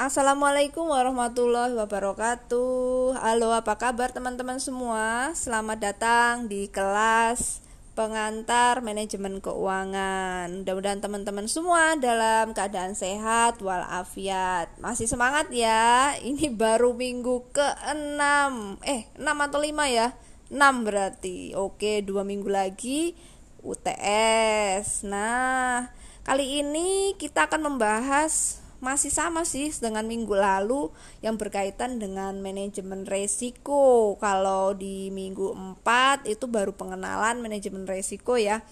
Assalamualaikum warahmatullahi wabarakatuh. Halo, apa kabar teman-teman semua? Selamat datang di kelas pengantar manajemen keuangan. Mudah-mudahan teman-teman semua dalam keadaan sehat walafiat. Masih semangat ya? Ini baru minggu ke-6. Eh, 6 atau 5 ya? 6 berarti. Oke, dua minggu lagi UTS. Nah, kali ini kita akan membahas masih sama sih dengan minggu lalu yang berkaitan dengan manajemen resiko. Kalau di minggu 4 itu baru pengenalan manajemen resiko ya.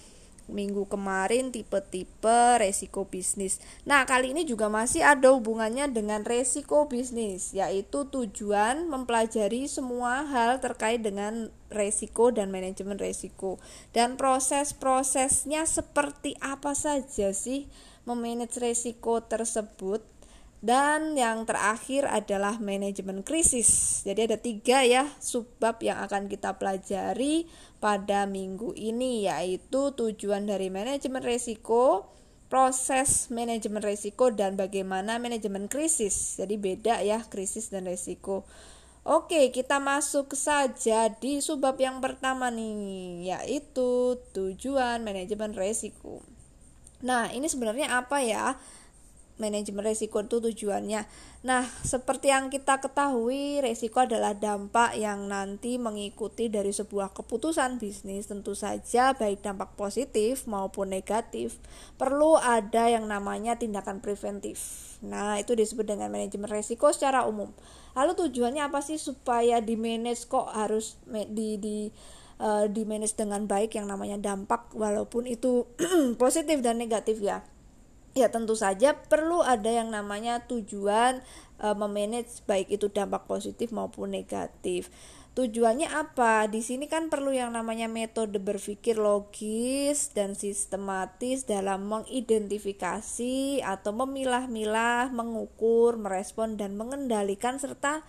Minggu kemarin tipe-tipe resiko bisnis. Nah, kali ini juga masih ada hubungannya dengan resiko bisnis, yaitu tujuan mempelajari semua hal terkait dengan resiko dan manajemen resiko. Dan proses-prosesnya seperti apa saja sih? Memanage resiko tersebut dan yang terakhir adalah manajemen krisis. Jadi ada tiga ya subbab yang akan kita pelajari pada minggu ini yaitu tujuan dari manajemen resiko, proses manajemen resiko dan bagaimana manajemen krisis. Jadi beda ya krisis dan resiko. Oke, kita masuk saja di subbab yang pertama nih, yaitu tujuan manajemen resiko. Nah, ini sebenarnya apa ya? Manajemen resiko itu tujuannya. Nah, seperti yang kita ketahui, resiko adalah dampak yang nanti mengikuti dari sebuah keputusan bisnis. Tentu saja, baik dampak positif maupun negatif, perlu ada yang namanya tindakan preventif. Nah, itu disebut dengan manajemen resiko secara umum. Lalu tujuannya apa sih supaya di manage kok harus di di uh, di manage dengan baik yang namanya dampak walaupun itu positif dan negatif ya. Ya tentu saja perlu ada yang namanya tujuan uh, memanage baik itu dampak positif maupun negatif. Tujuannya apa? Di sini kan perlu yang namanya metode berpikir logis dan sistematis dalam mengidentifikasi atau memilah-milah mengukur merespon dan mengendalikan serta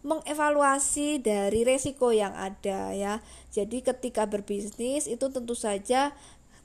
mengevaluasi dari resiko yang ada ya. Jadi ketika berbisnis itu tentu saja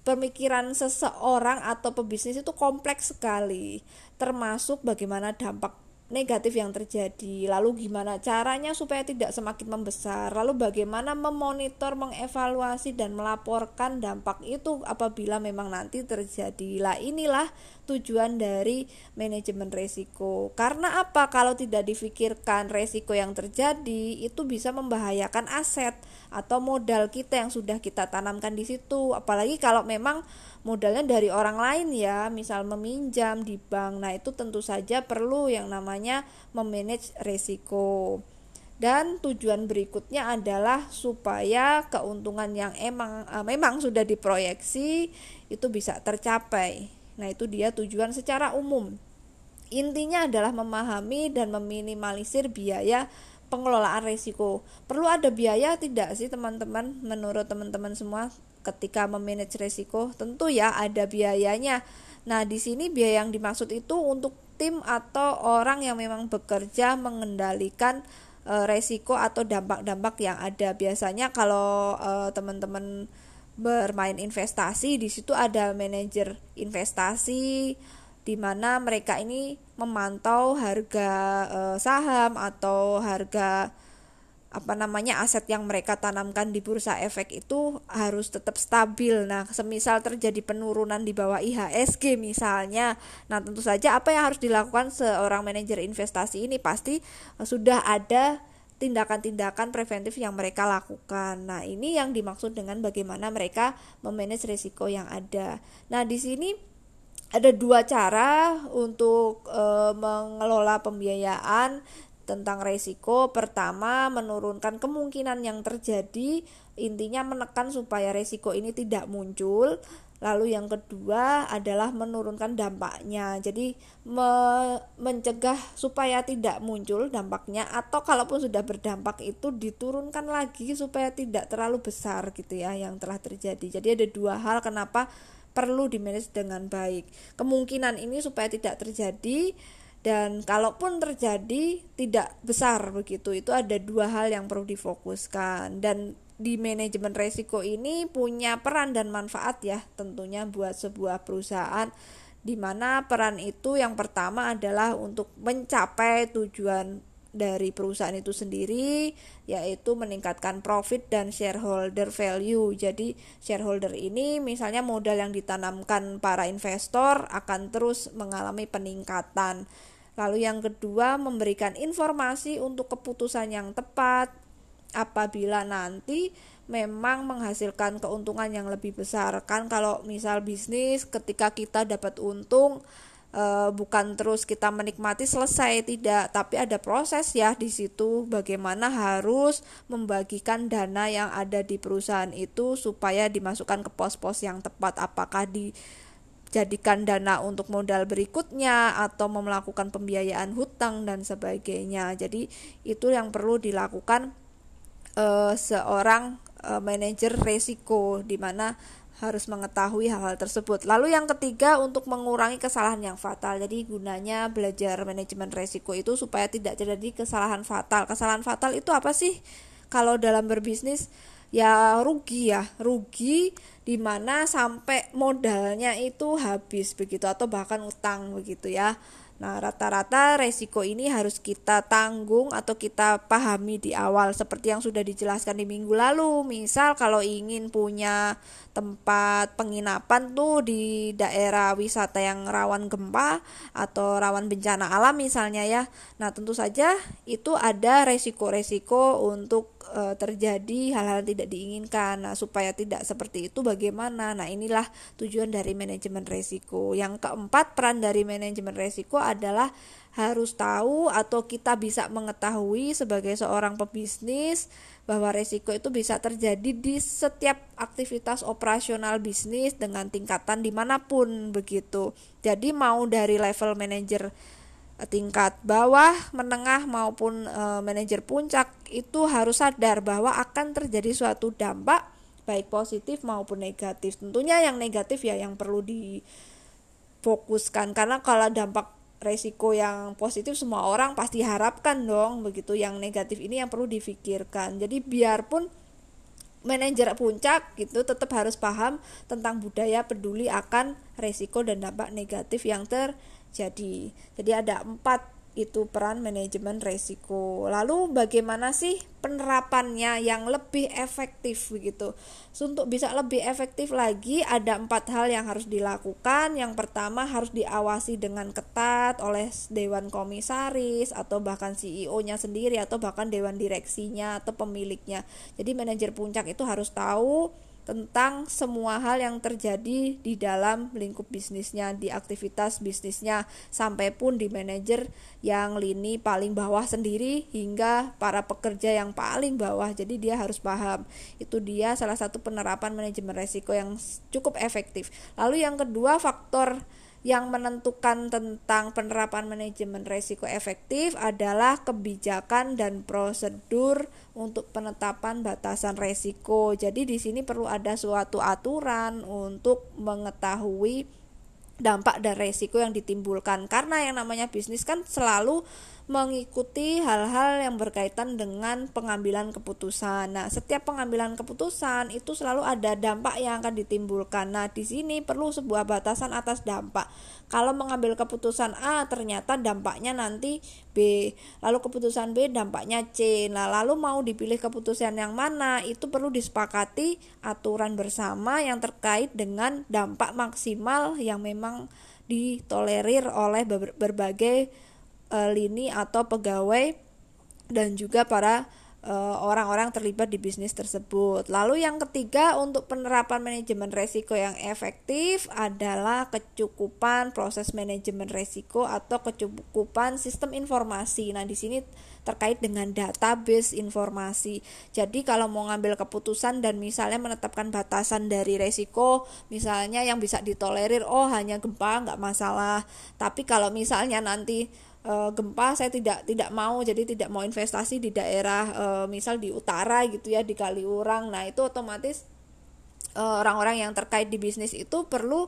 pemikiran seseorang atau pebisnis itu kompleks sekali, termasuk bagaimana dampak negatif yang terjadi. Lalu gimana caranya supaya tidak semakin membesar? Lalu bagaimana memonitor, mengevaluasi dan melaporkan dampak itu apabila memang nanti terjadi. Lah inilah tujuan dari manajemen resiko. Karena apa? Kalau tidak difikirkan resiko yang terjadi itu bisa membahayakan aset atau modal kita yang sudah kita tanamkan di situ. Apalagi kalau memang modalnya dari orang lain ya, misal meminjam di bank. Nah, itu tentu saja perlu yang namanya memanage risiko. Dan tujuan berikutnya adalah supaya keuntungan yang emang e, memang sudah diproyeksi itu bisa tercapai. Nah, itu dia tujuan secara umum. Intinya adalah memahami dan meminimalisir biaya pengelolaan risiko. Perlu ada biaya tidak sih teman-teman menurut teman-teman semua ketika memanage resiko tentu ya ada biayanya. Nah, di sini biaya yang dimaksud itu untuk tim atau orang yang memang bekerja mengendalikan e, resiko atau dampak-dampak yang ada. Biasanya kalau e, teman-teman bermain investasi di situ ada manajer investasi di mana mereka ini memantau harga e, saham atau harga apa namanya aset yang mereka tanamkan di bursa efek itu harus tetap stabil. Nah, semisal terjadi penurunan di bawah IHSG misalnya, nah tentu saja apa yang harus dilakukan seorang manajer investasi ini pasti sudah ada tindakan-tindakan preventif yang mereka lakukan. Nah, ini yang dimaksud dengan bagaimana mereka memanage risiko yang ada. Nah, di sini ada dua cara untuk e, mengelola pembiayaan tentang resiko. Pertama menurunkan kemungkinan yang terjadi intinya menekan supaya resiko ini tidak muncul. Lalu yang kedua adalah menurunkan dampaknya. Jadi me mencegah supaya tidak muncul dampaknya atau kalaupun sudah berdampak itu diturunkan lagi supaya tidak terlalu besar gitu ya yang telah terjadi. Jadi ada dua hal kenapa perlu dimanage dengan baik. Kemungkinan ini supaya tidak terjadi dan kalaupun terjadi tidak besar begitu. Itu ada dua hal yang perlu difokuskan. Dan di manajemen resiko ini punya peran dan manfaat ya tentunya buat sebuah perusahaan di mana peran itu yang pertama adalah untuk mencapai tujuan dari perusahaan itu sendiri yaitu meningkatkan profit dan shareholder value. Jadi shareholder ini misalnya modal yang ditanamkan para investor akan terus mengalami peningkatan. Lalu yang kedua memberikan informasi untuk keputusan yang tepat apabila nanti memang menghasilkan keuntungan yang lebih besar. Kan kalau misal bisnis ketika kita dapat untung uh, bukan terus kita menikmati selesai tidak tapi ada proses ya di situ bagaimana harus membagikan dana yang ada di perusahaan itu supaya dimasukkan ke pos-pos yang tepat apakah di jadikan dana untuk modal berikutnya atau melakukan pembiayaan hutang dan sebagainya. Jadi itu yang perlu dilakukan uh, seorang uh, manajer resiko di mana harus mengetahui hal-hal tersebut. Lalu yang ketiga untuk mengurangi kesalahan yang fatal. Jadi gunanya belajar manajemen resiko itu supaya tidak terjadi kesalahan fatal. Kesalahan fatal itu apa sih? Kalau dalam berbisnis ya rugi ya, rugi di mana sampai modalnya itu habis begitu atau bahkan utang begitu ya. Nah, rata-rata resiko ini harus kita tanggung atau kita pahami di awal seperti yang sudah dijelaskan di minggu lalu. Misal kalau ingin punya tempat penginapan tuh di daerah wisata yang rawan gempa atau rawan bencana alam misalnya ya. Nah, tentu saja itu ada resiko-resiko untuk e, terjadi hal-hal tidak diinginkan. Nah, supaya tidak seperti itu bagaimana? Nah, inilah tujuan dari manajemen resiko. Yang keempat, peran dari manajemen resiko adalah harus tahu atau kita bisa mengetahui sebagai seorang pebisnis bahwa resiko itu bisa terjadi di setiap aktivitas operasional bisnis dengan tingkatan di mana pun begitu. Jadi mau dari level manajer tingkat bawah, menengah maupun e, manajer puncak itu harus sadar bahwa akan terjadi suatu dampak baik positif maupun negatif. Tentunya yang negatif ya yang perlu difokuskan karena kalau dampak resiko yang positif semua orang pasti harapkan dong begitu yang negatif ini yang perlu difikirkan. Jadi biarpun manajer puncak gitu tetap harus paham tentang budaya peduli akan resiko dan dampak negatif yang ter jadi jadi ada empat itu peran manajemen resiko. Lalu bagaimana sih penerapannya yang lebih efektif begitu? Untuk bisa lebih efektif lagi ada empat hal yang harus dilakukan. Yang pertama harus diawasi dengan ketat oleh dewan komisaris atau bahkan CEO-nya sendiri atau bahkan dewan direksinya atau pemiliknya. Jadi manajer puncak itu harus tahu tentang semua hal yang terjadi di dalam lingkup bisnisnya, di aktivitas bisnisnya, sampai pun di manajer yang lini paling bawah sendiri hingga para pekerja yang paling bawah. Jadi dia harus paham. Itu dia salah satu penerapan manajemen resiko yang cukup efektif. Lalu yang kedua faktor yang menentukan tentang penerapan manajemen risiko efektif adalah kebijakan dan prosedur untuk penetapan batasan risiko. Jadi di sini perlu ada suatu aturan untuk mengetahui dampak dan resiko yang ditimbulkan karena yang namanya bisnis kan selalu mengikuti hal-hal yang berkaitan dengan pengambilan keputusan. Nah, setiap pengambilan keputusan itu selalu ada dampak yang akan ditimbulkan. Nah, di sini perlu sebuah batasan atas dampak. Kalau mengambil keputusan A ternyata dampaknya nanti B, lalu keputusan B dampaknya C. Nah, lalu mau dipilih keputusan yang mana itu perlu disepakati aturan bersama yang terkait dengan dampak maksimal yang memang ditolerir oleh berbagai uh, lini atau pegawai dan juga para eh, orang-orang terlibat di bisnis tersebut. Lalu yang ketiga untuk penerapan manajemen resiko yang efektif adalah kecukupan proses manajemen resiko atau kecukupan sistem informasi. Nah, di sini terkait dengan database informasi. Jadi kalau mau ngambil keputusan dan misalnya menetapkan batasan dari resiko, misalnya yang bisa ditolerir, oh hanya gempa nggak masalah. Tapi kalau misalnya nanti e, gempa saya tidak tidak mau jadi tidak mau investasi di daerah e, misal di utara gitu ya di Kaliurang. Nah itu otomatis eh, orang-orang yang terkait di bisnis itu perlu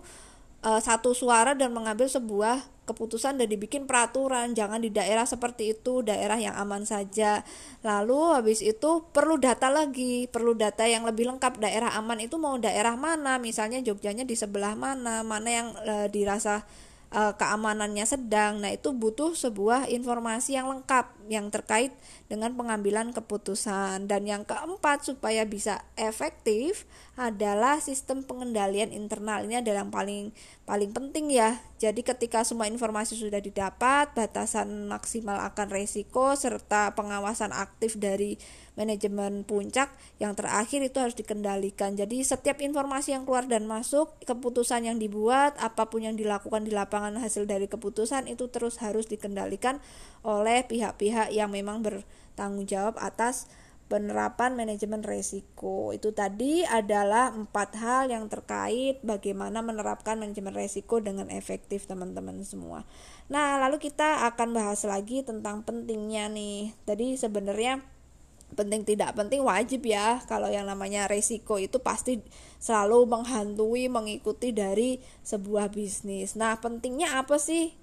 e, satu suara dan mengambil sebuah keputusan dan dibikin peraturan. Jangan di daerah seperti itu daerah yang aman saja. Lalu habis itu perlu data lagi perlu data yang lebih lengkap. Daerah aman itu mau daerah mana? Misalnya Jogjanya di sebelah mana? Mana yang e, dirasa uh, keamanannya sedang. Nah, itu butuh sebuah informasi yang lengkap yang terkait dengan pengambilan keputusan. Dan yang keempat supaya bisa efektif adalah sistem pengendalian internal. Ini adalah yang paling paling penting ya. Jadi ketika semua informasi sudah didapat, batasan maksimal akan resiko serta pengawasan aktif dari manajemen puncak yang terakhir itu harus dikendalikan. Jadi setiap informasi yang keluar dan masuk, keputusan yang dibuat, apa pun yang dilakukan di lapangan hasil dari keputusan itu terus harus dikendalikan oleh pihak-pihak yang memang bertanggung jawab atas penerapan manajemen resiko itu tadi adalah empat hal yang terkait bagaimana menerapkan manajemen resiko dengan efektif teman-teman semua. Nah lalu kita akan bahas lagi tentang pentingnya nih. Tadi sebenarnya penting tidak penting wajib ya kalau yang namanya resiko itu pasti selalu menghantui mengikuti dari sebuah bisnis nah pentingnya apa sih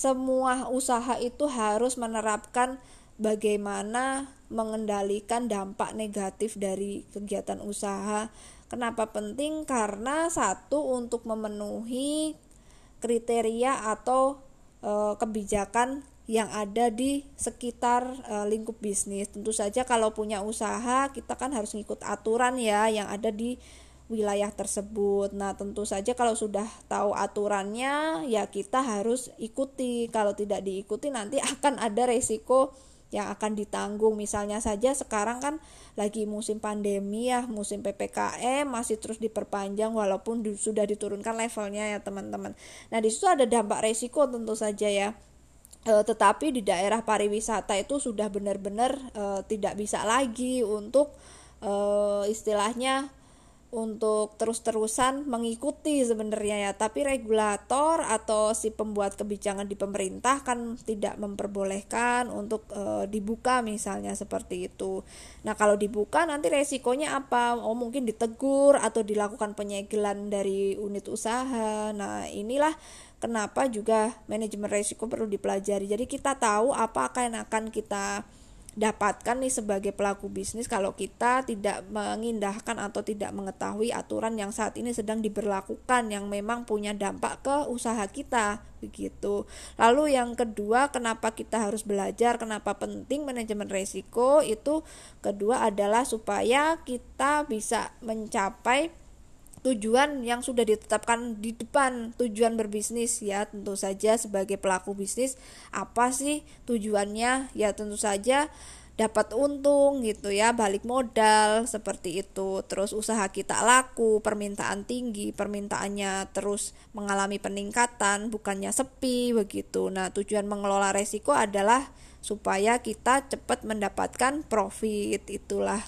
semua usaha itu harus menerapkan bagaimana mengendalikan dampak negatif dari kegiatan usaha kenapa penting karena satu untuk memenuhi kriteria atau e, kebijakan yang ada di sekitar e, lingkup bisnis. Tentu saja kalau punya usaha kita kan harus ngikut aturan ya yang ada di wilayah tersebut. Nah, tentu saja kalau sudah tahu aturannya ya kita harus ikuti. Kalau tidak diikuti nanti akan ada resiko yang akan ditanggung. Misalnya saja sekarang kan lagi musim pandemi ya, musim PPKM masih terus diperpanjang walaupun sudah diturunkan levelnya ya teman-teman. Nah, di situ ada dampak resiko tentu saja ya e, tetapi di daerah pariwisata itu sudah benar-benar e, tidak bisa lagi untuk e, istilahnya untuk terus-terusan mengikuti sebenarnya ya tapi regulator atau si pembuat kebijakan di pemerintah kan tidak memperbolehkan untuk e, dibuka misalnya seperti itu. Nah, kalau dibuka nanti resikonya apa? Oh, mungkin ditegur atau dilakukan penyegelan dari unit usaha. Nah, inilah kenapa juga manajemen risiko perlu dipelajari. Jadi kita tahu apa yang akan kita dapatkan nih sebagai pelaku bisnis kalau kita tidak mengindahkan atau tidak mengetahui aturan yang saat ini sedang diberlakukan yang memang punya dampak ke usaha kita begitu. Lalu yang kedua kenapa kita harus belajar, kenapa penting manajemen risiko itu kedua adalah supaya kita bisa mencapai tujuan yang sudah ditetapkan di depan tujuan berbisnis ya tentu saja sebagai pelaku bisnis apa sih tujuannya? Ya tentu saja dapat untung gitu ya balik modal seperti itu. Terus usaha kita laku permintaan tinggi permintaannya terus mengalami peningkatan bukannya sepi begitu. Nah tujuan mengelola resiko adalah supaya kita cepat mendapatkan profit itulah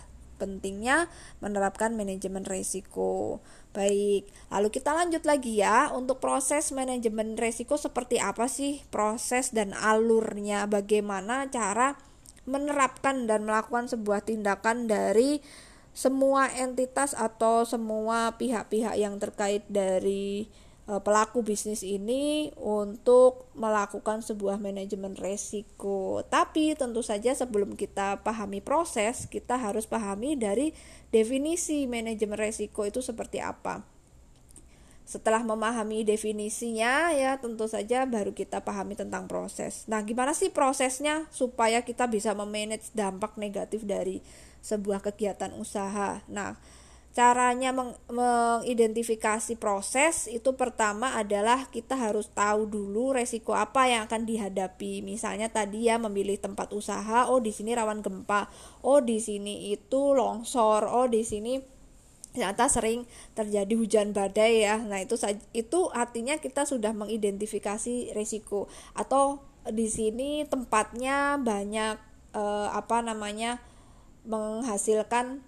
pentingnya menerapkan manajemen resiko. Baik, lalu kita lanjut lagi ya untuk proses manajemen resiko seperti apa sih proses dan alurnya, bagaimana cara menerapkan dan melakukan sebuah tindakan dari semua entitas atau semua pihak-pihak yang terkait dari pelaku bisnis ini untuk melakukan sebuah manajemen resiko. Tapi tentu saja sebelum kita pahami proses, kita harus pahami dari definisi manajemen resiko itu seperti apa. Setelah memahami definisinya ya tentu saja baru kita pahami tentang proses. Nah, gimana sih prosesnya supaya kita bisa memanage dampak negatif dari sebuah kegiatan usaha? Nah, caranya meng mengidentifikasi proses itu pertama adalah kita harus tahu dulu resiko apa yang akan dihadapi. Misalnya tadi ya memilih tempat usaha, oh di sini rawan gempa, oh di sini itu longsor, oh di sini ternyata sering terjadi hujan badai ya. Nah, itu itu artinya kita sudah mengidentifikasi resiko atau di sini tempatnya banyak eh, apa namanya menghasilkan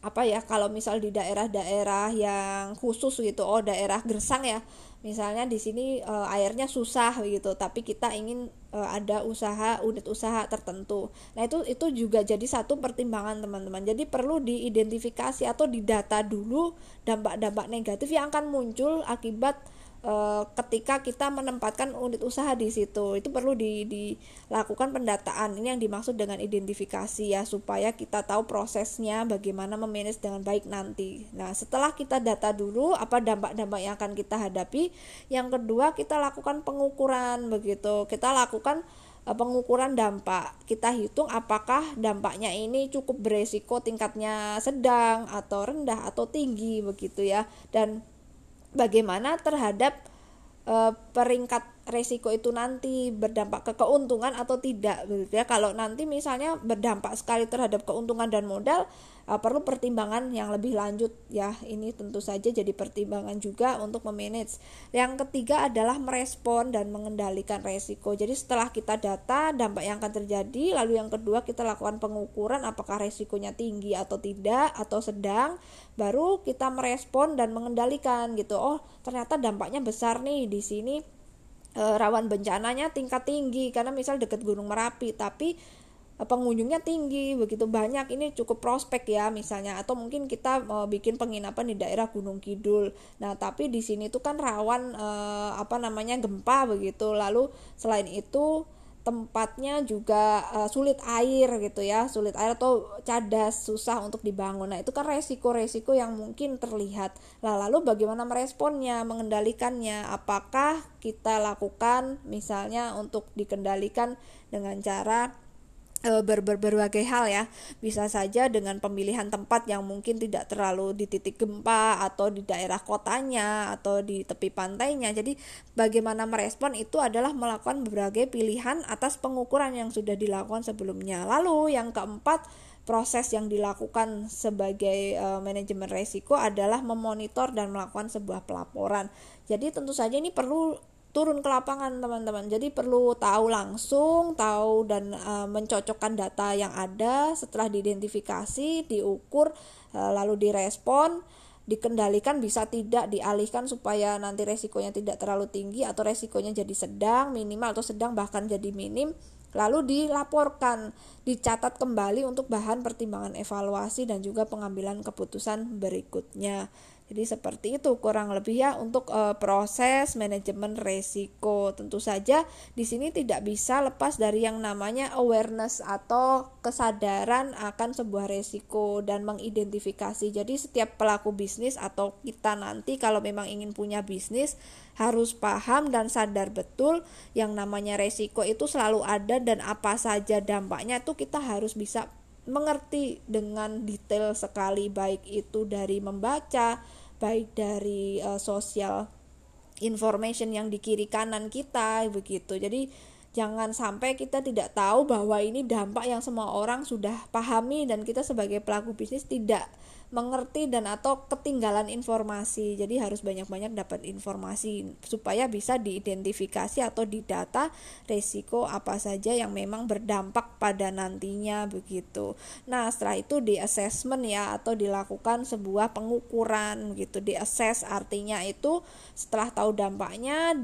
apa ya kalau misal di daerah-daerah yang khusus gitu oh daerah gersang ya misalnya di sini e, airnya susah gitu tapi kita ingin e, ada usaha unit usaha tertentu. Nah itu itu juga jadi satu pertimbangan teman-teman. Jadi perlu diidentifikasi atau didata dulu dampak-dampak negatif yang akan muncul akibat Eh, ketika kita menempatkan unit usaha di situ. Itu perlu di, dilakukan pendataan. Ini yang dimaksud dengan identifikasi ya supaya kita tahu prosesnya bagaimana memanage dengan baik nanti. Nah setelah kita data dulu apa dampak-dampak yang akan kita hadapi. Yang kedua kita lakukan pengukuran begitu. Kita lakukan eh, pengukuran dampak. Kita hitung apakah dampaknya ini cukup beresiko tingkatnya sedang atau rendah atau tinggi begitu ya. Dan bagaimana terhadap e, peringkat resiko itu nanti berdampak ke keuntungan atau tidak gitu ya. Kalau nanti misalnya berdampak sekali terhadap keuntungan dan modal uh, perlu pertimbangan yang lebih lanjut ya. Ini tentu saja jadi pertimbangan juga untuk memanage. Yang ketiga adalah merespon dan mengendalikan resiko. Jadi setelah kita data dampak yang akan terjadi lalu yang kedua kita lakukan pengukuran apakah resikonya tinggi atau tidak atau sedang baru kita merespon dan mengendalikan gitu. Oh ternyata dampaknya besar nih di sini. E, rawan bencananya tingkat tinggi karena misal dekat gunung merapi tapi pengunjungnya tinggi begitu banyak ini cukup prospek ya misalnya. Atau mungkin kita mau bikin penginapan di daerah Gunung Kidul. Nah tapi di sini tuh kan rawan eh, apa namanya gempa begitu. Lalu selain itu tempatnya juga uh, sulit air gitu ya. Sulit air atau cadas susah untuk dibangun. Nah itu kan resiko-resiko yang mungkin terlihat. Nah lalu bagaimana meresponnya mengendalikannya? Apakah kita lakukan misalnya untuk dikendalikan dengan cara Eh, ber, ber, berbagai hal ya. Bisa saja dengan pemilihan tempat yang mungkin tidak terlalu di titik gempa atau di daerah kotanya atau di tepi pantainya. Jadi bagaimana merespon itu adalah melakukan berbagai pilihan atas pengukuran yang sudah dilakukan sebelumnya. Lalu yang keempat proses yang dilakukan sebagai uh, manajemen resiko adalah memonitor dan melakukan sebuah pelaporan. Jadi tentu saja ini perlu turun ke lapangan teman-teman. Jadi perlu tahu langsung tahu dan uh, mencocokkan data yang ada. Setelah diidentifikasi diukur uh, lalu direspon dikendalikan bisa tidak dialihkan supaya nanti resikonya tidak terlalu tinggi atau resikonya jadi sedang minimal atau sedang bahkan jadi minim. Lalu dilaporkan dicatat kembali untuk bahan pertimbangan evaluasi dan juga pengambilan keputusan berikutnya jadi seperti itu kurang lebih ya untuk e, proses manajemen resiko. Tentu saja di sini tidak bisa lepas dari yang namanya awareness atau kesadaran akan sebuah resiko dan mengidentifikasi. Jadi setiap pelaku bisnis atau kita nanti kalau memang ingin punya bisnis harus paham dan sadar betul yang namanya resiko itu selalu ada dan apa saja dampaknya itu kita harus bisa mengerti dengan detail sekali baik itu dari membaca baik dari uh, sosial information yang di kiri kanan kita begitu. Jadi jangan sampai kita tidak tahu bahwa ini dampak yang semua orang sudah pahami dan kita sebagai pelaku bisnis tidak mengerti dan atau ketinggalan informasi. Jadi harus banyak-banyak dapat informasi supaya bisa diidentifikasi atau didata resiko apa saja yang memang berdampak pada nantinya begitu. Nah, setelah itu di assessment ya atau dilakukan sebuah pengukuran gitu. Di assess artinya itu setelah tahu dampaknya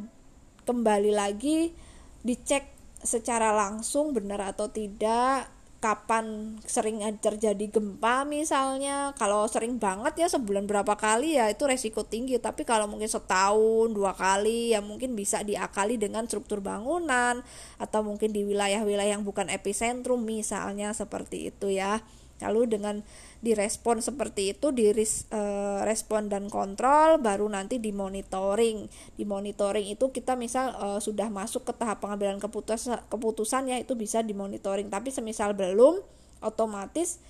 kembali lagi dicek secara langsung benar atau tidak kapan sering terjadi gempa misalnya. Kalau sering banget ya sebulan berapa kali ya itu resiko tinggi. Tapi kalau mungkin setahun dua kali ya mungkin bisa diakali dengan struktur bangunan atau mungkin di wilayah-wilayah yang bukan epicentrum misalnya seperti itu ya lalu dengan direspon seperti itu di uh, respon dan kontrol baru nanti dimonitoring. Dimonitoring itu kita misal uh, sudah masuk ke tahap pengambilan keputusan keputusan ya itu bisa dimonitoring. Tapi semisal belum otomatis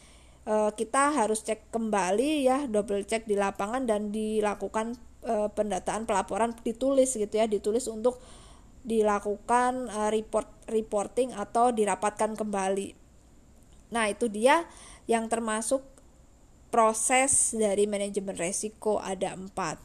uh, kita harus cek kembali ya double cek di lapangan dan dilakukan pendataan pelaporan ditulis gitu ya ditulis untuk dilakukan report reporting atau dirapatkan kembali. Nah itu dia yang termasuk proses dari manajemen resiko ada empat.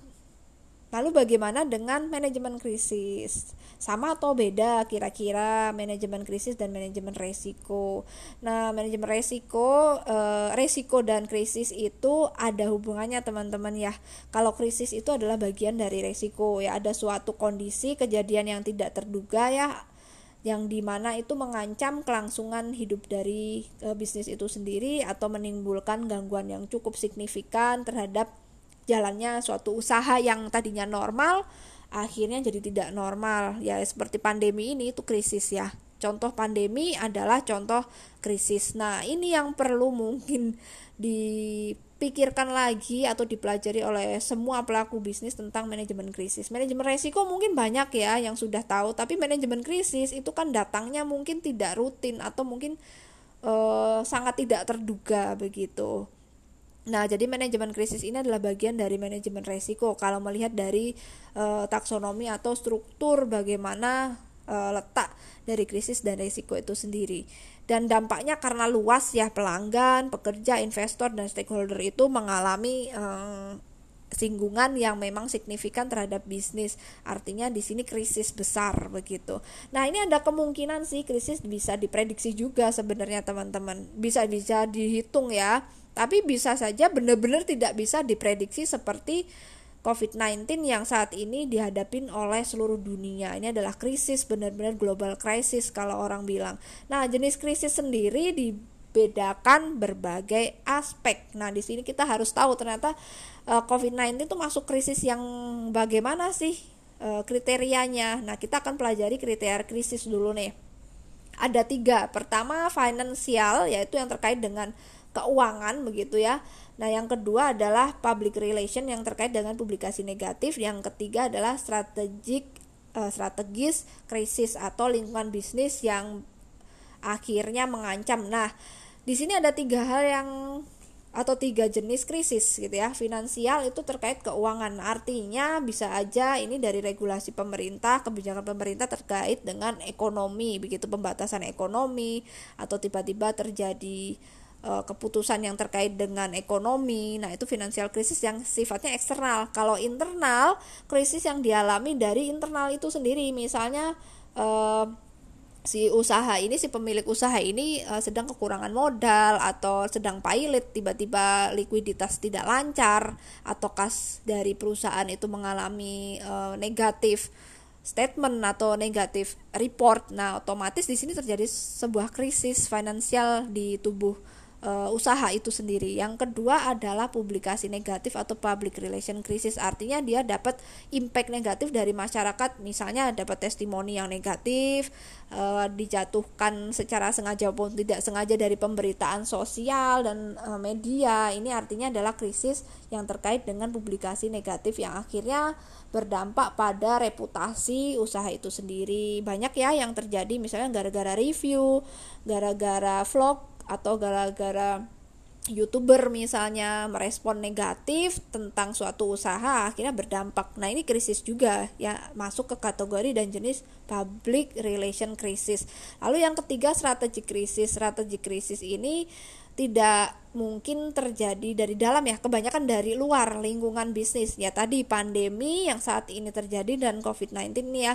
Lalu bagaimana dengan manajemen krisis? Sama atau beda kira-kira manajemen krisis dan manajemen resiko? Nah, manajemen resiko, e, resiko dan krisis itu ada hubungannya teman-teman ya. Kalau krisis itu adalah bagian dari resiko ya, ada suatu kondisi kejadian yang tidak terduga ya yang di mana itu mengancam kelangsungan hidup dari e, bisnis itu sendiri atau menimbulkan gangguan yang cukup signifikan terhadap jalannya suatu usaha yang tadinya normal akhirnya jadi tidak normal. Ya seperti pandemi ini itu krisis ya. Contoh pandemi adalah contoh krisis. Nah ini yang perlu mungkin dipikirkan lagi atau dipelajari oleh semua pelaku bisnis tentang manajemen krisis manajemen resiko mungkin banyak ya yang sudah tahu tapi manajemen krisis itu kan datangnya mungkin tidak rutin atau mungkin uh, sangat tidak terduga begitu Nah, jadi manajemen krisis ini adalah bagian dari manajemen resiko. Kalau melihat dari uh, taksonomi atau struktur bagaimana uh, letak dari krisis dan resiko itu sendiri. Dan dampaknya karena luas ya pelanggan, pekerja, investor dan stakeholder itu mengalami uh, singgungan yang memang signifikan terhadap bisnis. Artinya di sini krisis besar begitu. Nah, ini ada kemungkinan sih krisis bisa diprediksi juga sebenarnya teman-teman. Bisa bisa dihitung ya tapi bisa saja benar-benar tidak bisa diprediksi seperti COVID-19 yang saat ini dihadapin oleh seluruh dunia. Ini adalah krisis benar-benar global crisis kalau orang bilang. Nah, jenis krisis sendiri dibedakan berbagai aspek. Nah, di sini kita harus tahu ternyata eh, COVID-19 itu masuk krisis yang bagaimana sih uh, kriterianya. Nah, kita akan pelajari kriteria krisis dulu nih. Ada tiga. Pertama, finansial, yaitu yang terkait dengan keuangan begitu ya. Nah, yang kedua adalah public relation yang terkait dengan publikasi negatif, yang ketiga adalah strategik uh, strategis krisis atau lingkungan bisnis yang akhirnya mengancam. Nah, di sini ada tiga hal yang atau tiga jenis krisis gitu ya finansial itu terkait keuangan artinya bisa aja ini dari regulasi pemerintah kebijakan pemerintah terkait dengan ekonomi begitu pembatasan ekonomi atau tiba-tiba terjadi keputusan yang terkait dengan ekonomi. Nah, itu finansial krisis yang sifatnya eksternal. Kalau internal, krisis yang dialami dari internal itu sendiri. Misalnya uh, si usaha ini si pemilik usaha ini uh, sedang kekurangan modal atau sedang pilot tiba-tiba likuiditas tidak lancar atau kas dari perusahaan itu mengalami uh, negatif statement atau negatif report. Nah, otomatis di sini terjadi sebuah krisis finansial di tubuh uh, usaha itu sendiri. Yang kedua adalah publikasi negatif atau public relation crisis. Artinya dia dapat impact negatif dari masyarakat, misalnya dapat testimoni yang negatif, uh, dijatuhkan secara sengaja maupun tidak sengaja dari pemberitaan sosial dan uh, media. Ini artinya adalah krisis yang terkait dengan publikasi negatif yang akhirnya berdampak pada reputasi usaha itu sendiri. Banyak ya yang terjadi misalnya gara-gara review, gara-gara vlog atau gara-gara youtuber misalnya merespon negatif tentang suatu usaha akhirnya berdampak. Nah ini krisis juga ya masuk ke kategori dan jenis public relation krisis lalu yang ketiga strategi krisis. Strategi krisis ini tidak mungkin terjadi dari dalam ya kebanyakan dari luar lingkungan bisnis. Ya tadi pandemi yang saat ini terjadi dan covid-19 nih ya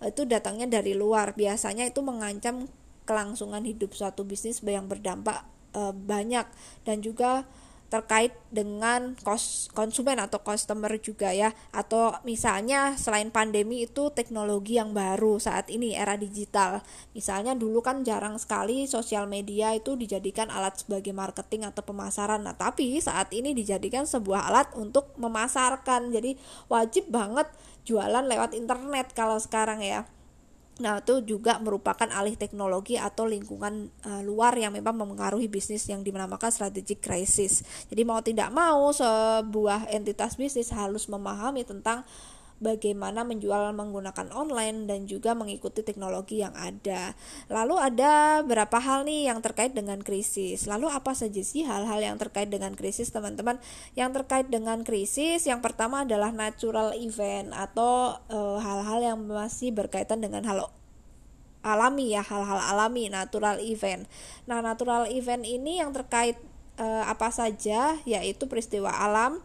itu datangnya dari luar. Biasanya itu mengancam kelangsungan hidup suatu bisnis yang berdampak e, banyak. Dan juga terkait dengan kos konsumen atau customer juga ya. Atau misalnya selain pandemi itu teknologi yang baru saat ini era digital. Misalnya dulu kan jarang sekali sosial media itu dijadikan alat sebagai marketing atau pemasaran. Nah tapi saat ini dijadikan sebuah alat untuk memasarkan. Jadi wajib banget jualan lewat internet kalau sekarang ya Nah, itu juga merupakan alih teknologi atau lingkungan uh, luar yang memang mempengaruhi bisnis yang dinamakan strategic crisis. Jadi mau tidak mau sebuah entitas bisnis harus memahami tentang bagaimana menjual menggunakan online dan juga mengikuti teknologi yang ada. Lalu ada berapa hal nih yang terkait dengan krisis. Lalu apa saja sih hal-hal yang terkait dengan krisis, teman-teman? Yang terkait dengan krisis yang pertama adalah natural event atau eh, hal-hal e, yang masih berkaitan dengan hal alami ya, hal-hal alami, natural event. Nah, natural event ini yang terkait e, apa saja yaitu peristiwa alam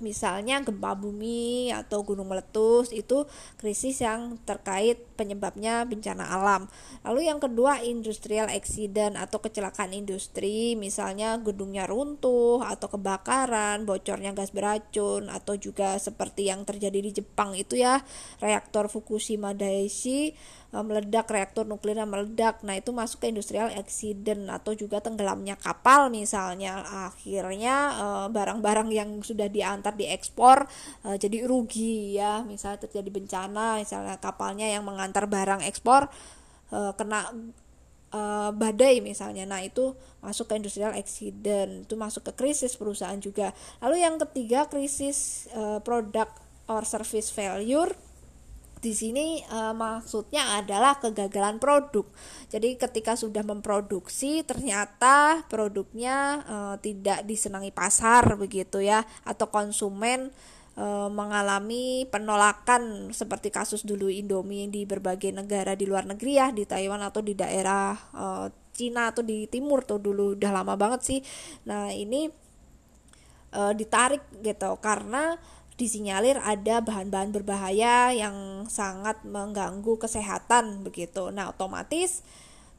misalnya gempa bumi atau gunung meletus itu krisis yang terkait penyebabnya bencana alam. Lalu yang kedua industrial accident atau kecelakaan industri, misalnya gedungnya runtuh atau kebakaran, bocornya gas beracun atau juga seperti yang terjadi di Jepang itu ya reaktor Fukushima Daiichi meledak reaktor nuklir yang meledak. Nah itu masuk ke industrial accident atau juga tenggelamnya kapal misalnya. Akhirnya barang-barang yang sudah diantar diekspor jadi rugi ya. Misalnya terjadi bencana misalnya kapalnya yang mengantar barang ekspor kena badai misalnya. Nah, itu masuk ke industrial accident, itu masuk ke krisis perusahaan juga. Lalu yang ketiga krisis product or service failure di sini uh, maksudnya adalah kegagalan produk. Jadi ketika sudah memproduksi ternyata produknya uh, tidak disenangi pasar begitu ya atau konsumen e, mengalami penolakan seperti kasus dulu Indomie di berbagai negara di luar negeri ya di Taiwan atau di daerah e, Cina atau di timur tuh dulu udah lama banget sih. Nah, ini e, ditarik gitu karena disinyalir ada bahan-bahan berbahaya yang sangat mengganggu kesehatan begitu. Nah, otomatis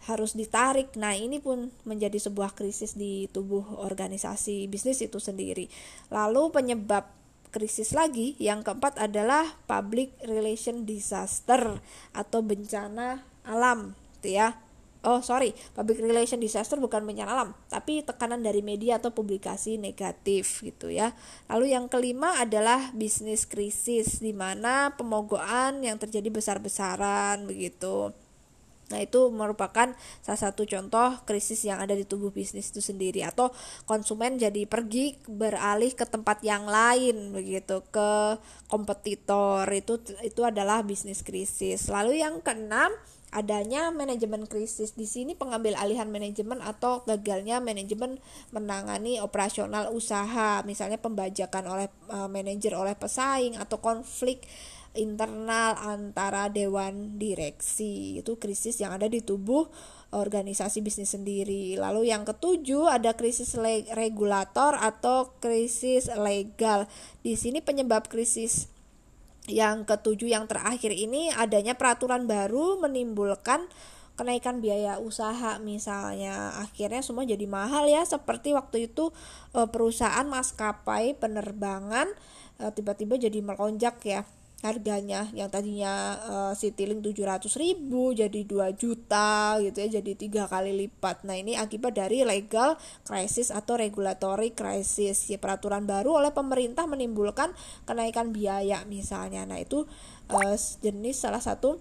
harus ditarik. Nah, ini pun menjadi sebuah krisis di tubuh organisasi bisnis itu sendiri. Lalu penyebab krisis lagi. Yang keempat adalah public relation disaster atau bencana alam, gitu ya. Oh sorry, public relation disaster bukan bencana alam, tapi tekanan dari media atau publikasi negatif gitu ya. Lalu yang kelima adalah bisnis krisis, di mana pemogokan yang terjadi besar-besaran begitu. Nah, itu merupakan salah satu contoh krisis yang ada di tubuh bisnis itu sendiri atau konsumen jadi pergi beralih ke tempat yang lain begitu ke kompetitor itu itu adalah bisnis krisis. Lalu yang keenam adanya manajemen krisis di sini pengambil alihan manajemen atau gagalnya manajemen menangani operasional usaha misalnya pembajakan oleh uh, manajer oleh pesaing atau konflik internal antara dewan direksi itu krisis yang ada di tubuh organisasi bisnis sendiri. Lalu yang ketujuh ada krisis regulator atau krisis legal. Di sini penyebab krisis yang ketujuh yang terakhir ini adanya peraturan baru menimbulkan kenaikan biaya usaha. Misalnya akhirnya semua jadi mahal ya seperti waktu itu eh, perusahaan maskapai penerbangan eh, tiba-tiba jadi melonjak ya harganya yang tadinya uh, Citylink 700 ribu jadi 2 juta gitu ya jadi tiga kali lipat. Nah ini akibat dari legal crisis atau regulatory crisis. Ya peraturan baru oleh pemerintah menimbulkan kenaikan biaya misalnya. Nah itu uh, jenis salah satu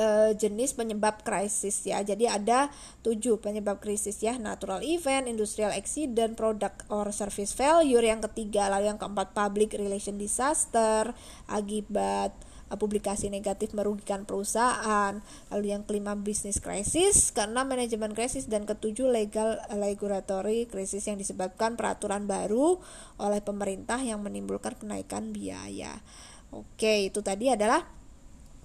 uh, jenis penyebab krisis ya. Jadi ada tujuh penyebab krisis ya, natural event, industrial accident, product or service failure. Yang ketiga lalu yang keempat public relation disaster akibat uh, publikasi negatif merugikan perusahaan. Lalu yang kelima bisnis krisis, keenam manajemen krisis dan ketujuh legal regulatory krisis yang disebabkan peraturan baru oleh pemerintah yang menimbulkan kenaikan biaya. Oke, itu tadi adalah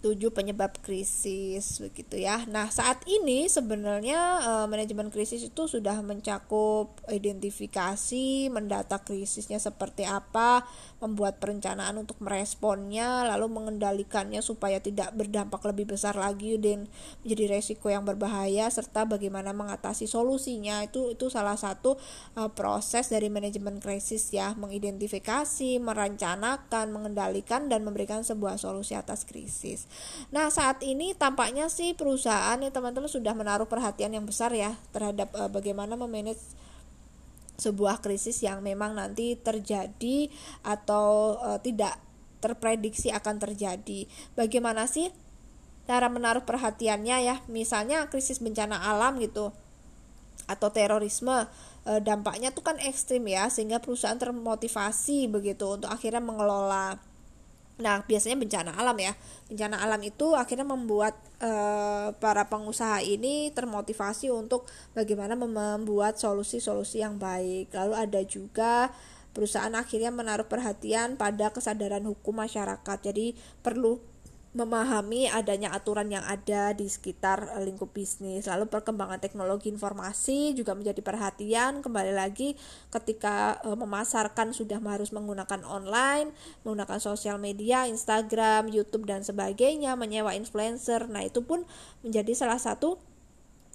tujuh penyebab krisis begitu ya. Nah, saat ini sebenarnya e, manajemen krisis itu sudah mencakup identifikasi, mendata krisisnya seperti apa, membuat perencanaan untuk meresponnya, lalu mengendalikannya supaya tidak berdampak lebih besar lagi dan menjadi resiko yang berbahaya serta bagaimana mengatasi solusinya. Itu itu salah satu e, proses dari manajemen krisis ya, mengidentifikasi, merencanakan, mengendalikan dan memberikan sebuah solusi atas krisis. Nah, saat ini tampaknya sih perusahaan ya teman-teman sudah menaruh perhatian yang besar ya terhadap uh, bagaimana memanage sebuah krisis yang memang nanti terjadi atau uh, tidak terprediksi akan terjadi. Bagaimana sih cara menaruh perhatiannya ya? Misalnya krisis bencana alam gitu atau terorisme uh, dampaknya tuh kan ekstrim ya sehingga perusahaan termotivasi begitu untuk akhirnya mengelola Nah, biasanya bencana alam ya. Bencana alam itu akhirnya membuat e, para pengusaha ini termotivasi untuk bagaimana membuat solusi-solusi yang baik. Lalu ada juga perusahaan akhirnya menaruh perhatian pada kesadaran hukum masyarakat. Jadi perlu memahami adanya aturan yang ada di sekitar eh, lingkup bisnis. Lalu perkembangan teknologi informasi juga menjadi perhatian. Kembali lagi ketika e, memasarkan sudah harus menggunakan online, menggunakan sosial media, Instagram, YouTube dan sebagainya, menyewa influencer. Nah, itu pun menjadi salah satu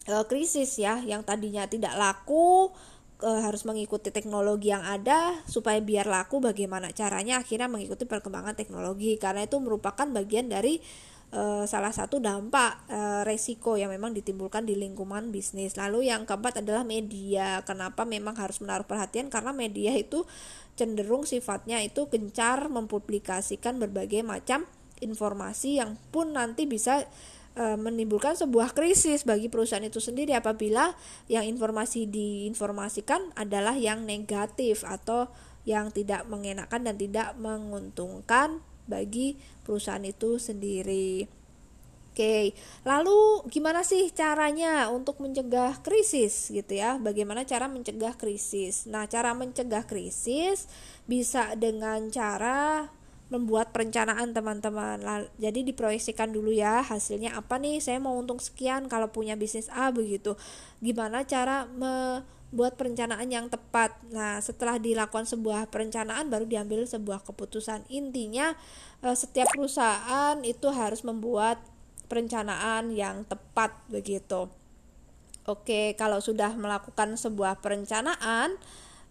e, krisis ya yang tadinya tidak laku e, harus mengikuti teknologi yang ada supaya biar laku bagaimana caranya akhirnya mengikuti perkembangan teknologi karena itu merupakan bagian dari e, salah satu dampak e, resiko yang memang ditimbulkan di lingkungan bisnis. Lalu yang keempat adalah media. Kenapa memang harus menaruh perhatian karena media itu cenderung sifatnya itu gencar mempublikasikan berbagai macam informasi yang pun nanti bisa e, menimbulkan sebuah krisis bagi perusahaan itu sendiri apabila yang informasi diinformasikan adalah yang negatif atau yang tidak mengenakan dan tidak menguntungkan bagi perusahaan itu sendiri. Oke, lalu gimana sih caranya untuk mencegah krisis gitu ya? Bagaimana cara mencegah krisis? Nah, cara mencegah krisis bisa dengan cara membuat perencanaan teman-teman. Jadi diproyeksikan dulu ya hasilnya apa nih? Saya mau untung sekian kalau punya bisnis A begitu. Gimana cara membuat perencanaan yang tepat? Nah, setelah dilakukan sebuah perencanaan baru diambil sebuah keputusan. Intinya eh, setiap perusahaan itu harus membuat perencanaan yang tepat begitu. Oke, kalau sudah melakukan sebuah perencanaan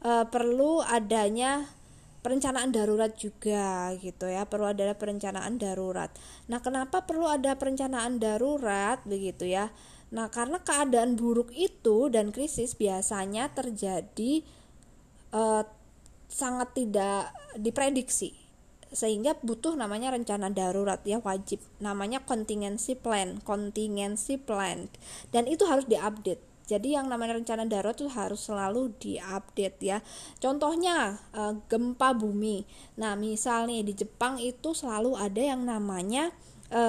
eh, perlu adanya perencanaan darurat juga gitu ya perlu ada perencanaan darurat. Nah kenapa perlu ada perencanaan darurat begitu ya? Nah karena keadaan buruk itu dan krisis biasanya terjadi eh, sangat tidak diprediksi sehingga butuh namanya rencana darurat ya wajib namanya contingency plan contingency plan. Dan itu harus diupdate jadi yang namanya rencana darurat itu harus selalu diupdate ya. Contohnya e, gempa bumi. Nah, misalnya di Jepang itu selalu ada yang namanya e,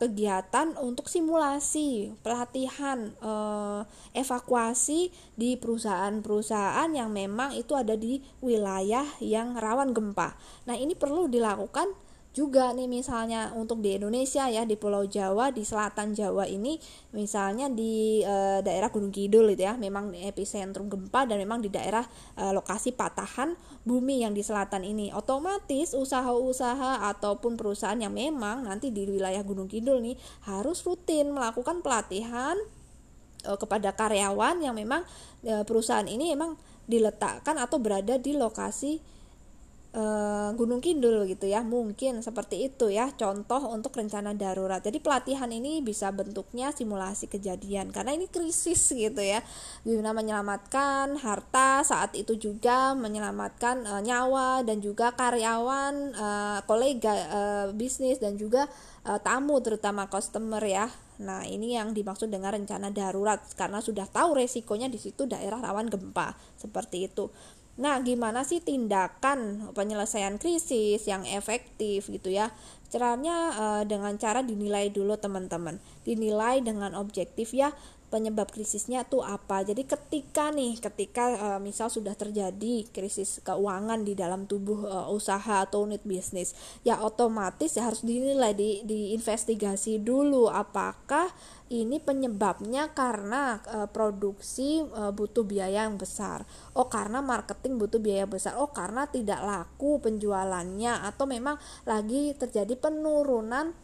kegiatan untuk simulasi, pelatihan, e, evakuasi di perusahaan-perusahaan yang memang itu ada di wilayah yang rawan gempa. Nah, ini perlu dilakukan juga nih misalnya untuk di Indonesia ya di Pulau Jawa di selatan Jawa ini misalnya di e, daerah Gunung Kidul itu ya memang epicentrum gempa dan memang di daerah e, lokasi patahan bumi yang di selatan ini. Otomatis usaha-usaha ataupun perusahaan yang memang nanti di wilayah Gunung Kidul nih harus rutin melakukan pelatihan e, kepada karyawan yang memang e, perusahaan ini memang diletakkan atau berada di lokasi uh, Gunung Kidul gitu ya. Mungkin seperti itu ya contoh untuk rencana darurat. Jadi pelatihan ini bisa bentuknya simulasi kejadian karena ini krisis gitu ya. Guna menyelamatkan harta saat itu juga menyelamatkan uh, nyawa dan juga karyawan uh, kolega uh, bisnis dan juga uh, tamu terutama customer ya. Nah, ini yang dimaksud dengan rencana darurat karena sudah tahu resikonya di situ daerah rawan gempa. Seperti itu. Nah, gimana sih tindakan penyelesaian krisis yang efektif gitu ya? Caranya e, dengan cara dinilai dulu teman-teman. Dinilai dengan objektif ya penyebab krisisnya tuh apa. Jadi ketika nih, ketika e, misal sudah terjadi krisis keuangan di dalam tubuh e, usaha atau unit bisnis, ya otomatis ya harus dinilai di diinvestigasi dulu apakah ini penyebabnya karena e, produksi e, butuh biaya yang besar. Oh, karena marketing butuh biaya besar. Oh, karena tidak laku penjualannya atau memang lagi terjadi penurunan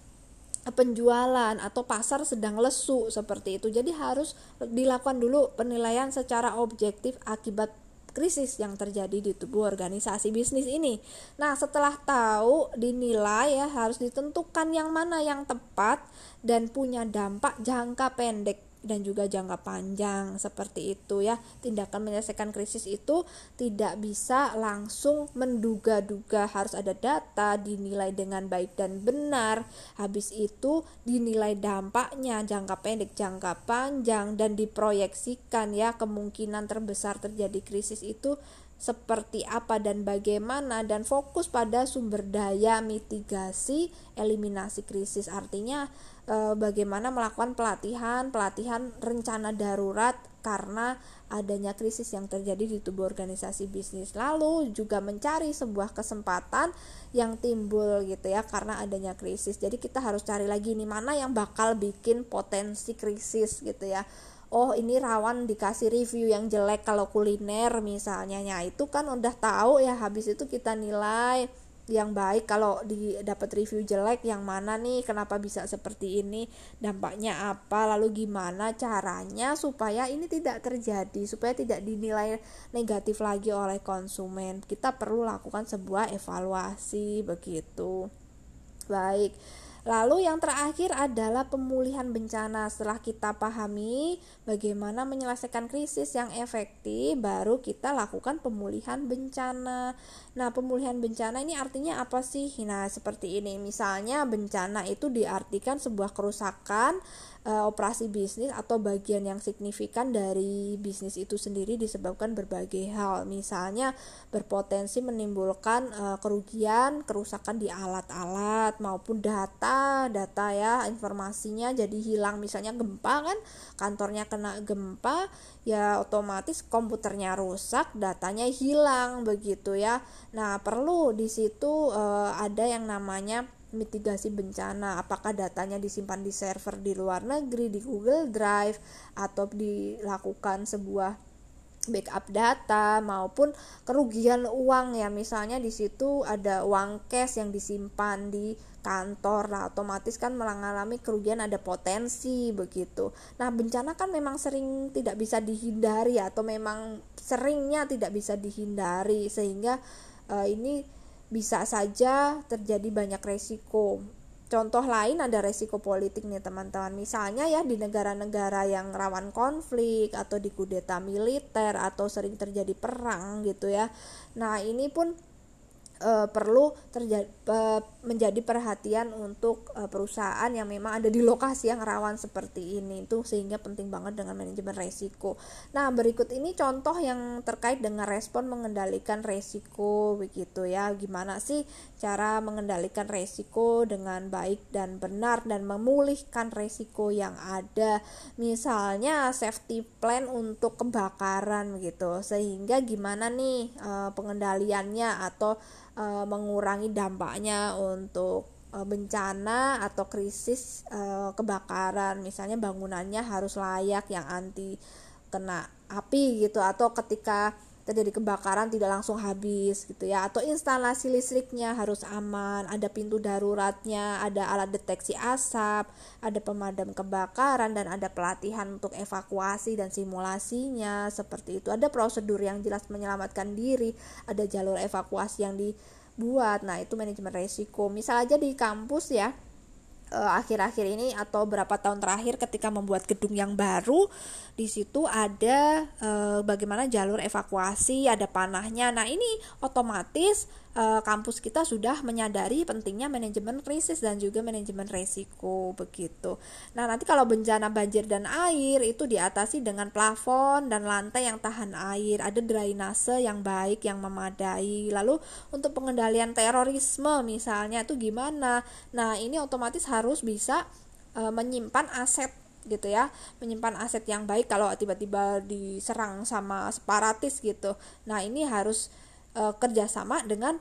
penjualan atau pasar sedang lesu seperti itu. Jadi harus dilakukan dulu penilaian secara objektif akibat krisis yang terjadi di tubuh organisasi bisnis ini. Nah, setelah tahu dinilai ya harus ditentukan yang mana yang tepat dan punya dampak jangka pendek dan juga jangka panjang seperti itu ya. Tindakan menyelesaikan krisis itu tidak bisa langsung menduga-duga. Harus ada data dinilai dengan baik dan benar. Habis itu dinilai dampaknya jangka pendek jangka panjang dan diproyeksikan ya kemungkinan terbesar terjadi krisis itu seperti apa dan bagaimana dan fokus pada sumber daya mitigasi eliminasi krisis. Artinya e, bagaimana melakukan pelatihan pelatihan rencana darurat karena adanya krisis yang terjadi di tubuh organisasi bisnis. Lalu juga mencari sebuah kesempatan yang timbul gitu ya karena adanya krisis. Jadi kita harus cari lagi nih mana yang bakal bikin potensi krisis gitu ya oh ini rawan dikasih review yang jelek kalau kuliner misalnya. Ya itu kan udah tahu ya habis itu kita nilai yang baik. Kalau didapat review jelek yang mana nih? Kenapa bisa seperti ini? Dampaknya apa? Lalu gimana caranya supaya ini tidak terjadi supaya tidak dinilai negatif lagi oleh konsumen? Kita perlu lakukan sebuah evaluasi begitu. Baik Lalu yang terakhir adalah pemulihan bencana. Setelah kita pahami bagaimana menyelesaikan krisis yang efektif, baru kita lakukan pemulihan bencana. Nah, pemulihan bencana ini artinya apa sih? Nah, seperti ini. Misalnya bencana itu diartikan sebuah kerusakan uh, operasi bisnis atau bagian yang signifikan dari bisnis itu sendiri disebabkan berbagai hal. Misalnya berpotensi menimbulkan uh, kerugian, kerusakan di alat-alat maupun data, data ya, informasinya jadi hilang. Misalnya gempa kan, kantornya kena gempa, ya otomatis komputernya rusak, datanya hilang begitu ya. Nah, perlu di situ uh, ada yang namanya mitigasi bencana. Apakah datanya disimpan di server di luar negeri di Google Drive atau dilakukan sebuah backup data maupun kerugian uang ya? Misalnya di situ ada uang cash yang disimpan di kantor. Lah otomatis kan mengalami kerugian ada potensi begitu. Nah bencana kan memang sering tidak bisa dihindari atau memang seringnya tidak bisa dihindari sehingga uh, ini bisa saja terjadi banyak resiko. Contoh lain ada resiko politik nih teman-teman. Misalnya ya di negara-negara yang rawan konflik atau di kudeta militer atau sering terjadi perang gitu ya. Nah, ini pun e, perlu terjadi e, menjadi perhatian untuk e, perusahaan yang memang ada di lokasi yang rawan seperti ini itu sehingga penting banget dengan manajemen resiko. Nah, berikut ini contoh yang terkait dengan respon mengendalikan resiko begitu ya. Gimana sih cara mengendalikan resiko dengan baik dan benar dan memulihkan resiko yang ada. Misalnya safety plan untuk kebakaran gitu. Sehingga gimana nih e, pengendaliannya atau e, mengurangi dampaknya untuk e, bencana atau krisis e, kebakaran. Misalnya bangunannya harus layak yang anti kena api gitu atau ketika terjadi kebakaran tidak langsung habis gitu ya. Atau instalasi listriknya harus aman ada pintu daruratnya ada alat deteksi asap ada pemadam kebakaran dan ada pelatihan untuk evakuasi dan simulasinya seperti itu. Ada prosedur yang jelas menyelamatkan diri ada jalur evakuasi yang dibuat. Nah itu manajemen resiko. Misal aja di kampus ya eh, akhir-akhir ini atau berapa tahun terakhir ketika membuat gedung yang baru di situ ada e, bagaimana jalur evakuasi, ada panahnya. Nah, ini otomatis e, kampus kita sudah menyadari pentingnya manajemen krisis dan juga manajemen resiko begitu. Nah, nanti kalau bencana banjir dan air itu diatasi dengan plafon dan lantai yang tahan air, ada drainase yang baik yang memadai. Lalu untuk pengendalian terorisme misalnya itu gimana? Nah, ini otomatis harus bisa e, menyimpan aset gitu ya menyimpan aset yang baik kalau tiba-tiba diserang sama separatis gitu nah ini harus e, kerjasama dengan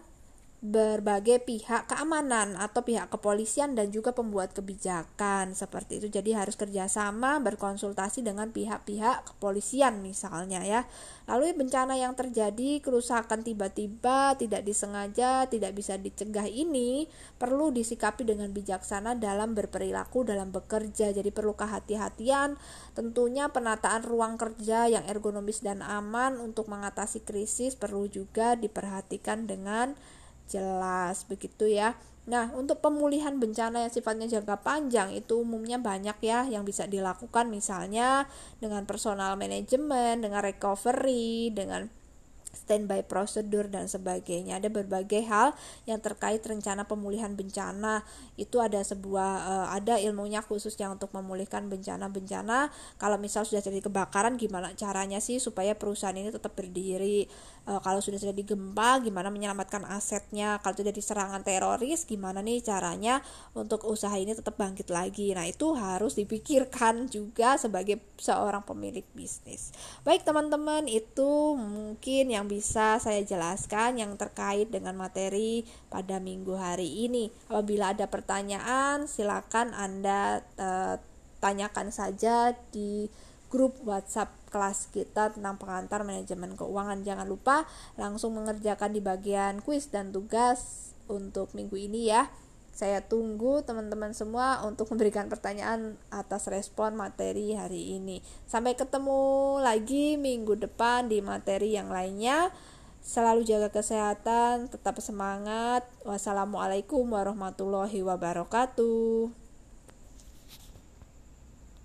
berbagai pihak keamanan atau pihak kepolisian dan juga pembuat kebijakan seperti itu. Jadi harus kerjasama berkonsultasi dengan pihak-pihak kepolisian misalnya ya. Lalu bencana yang terjadi kerusakan tiba-tiba tidak disengaja tidak bisa dicegah ini perlu disikapi dengan bijaksana dalam berperilaku dalam bekerja. Jadi perlu kehati-hatian. Tentunya penataan ruang kerja yang ergonomis dan aman untuk mengatasi krisis perlu juga diperhatikan dengan jelas begitu ya. Nah, untuk pemulihan bencana yang sifatnya jangka panjang itu umumnya banyak ya yang bisa dilakukan misalnya dengan personal manajemen, dengan recovery, dengan standby prosedur dan sebagainya. Ada berbagai hal yang terkait rencana pemulihan bencana. Itu ada sebuah uh, ada ilmunya khususnya untuk memulihkan bencana-bencana. Kalau misal sudah terjadi kebakaran gimana caranya sih supaya perusahaan ini tetap berdiri? Uh, kalau sudah terjadi gempa gimana menyelamatkan asetnya? Kalau terjadi serangan teroris gimana nih caranya untuk usaha ini tetap bangkit lagi? Nah, itu harus dipikirkan juga sebagai seorang pemilik bisnis. Baik, teman-teman, itu mungkin yang bisa saya jelaskan yang terkait dengan materi pada minggu hari ini. Apabila ada pertanyaan, silakan Anda uh, tanyakan saja di grup WhatsApp kelas kita tentang pengantar manajemen keuangan. Jangan lupa langsung mengerjakan di bagian kuis dan tugas untuk minggu ini ya. Saya tunggu teman-teman semua untuk memberikan pertanyaan atas respon materi hari ini. Sampai ketemu lagi minggu depan di materi yang lainnya. Selalu jaga kesehatan, tetap semangat. Wassalamualaikum warahmatullahi wabarakatuh.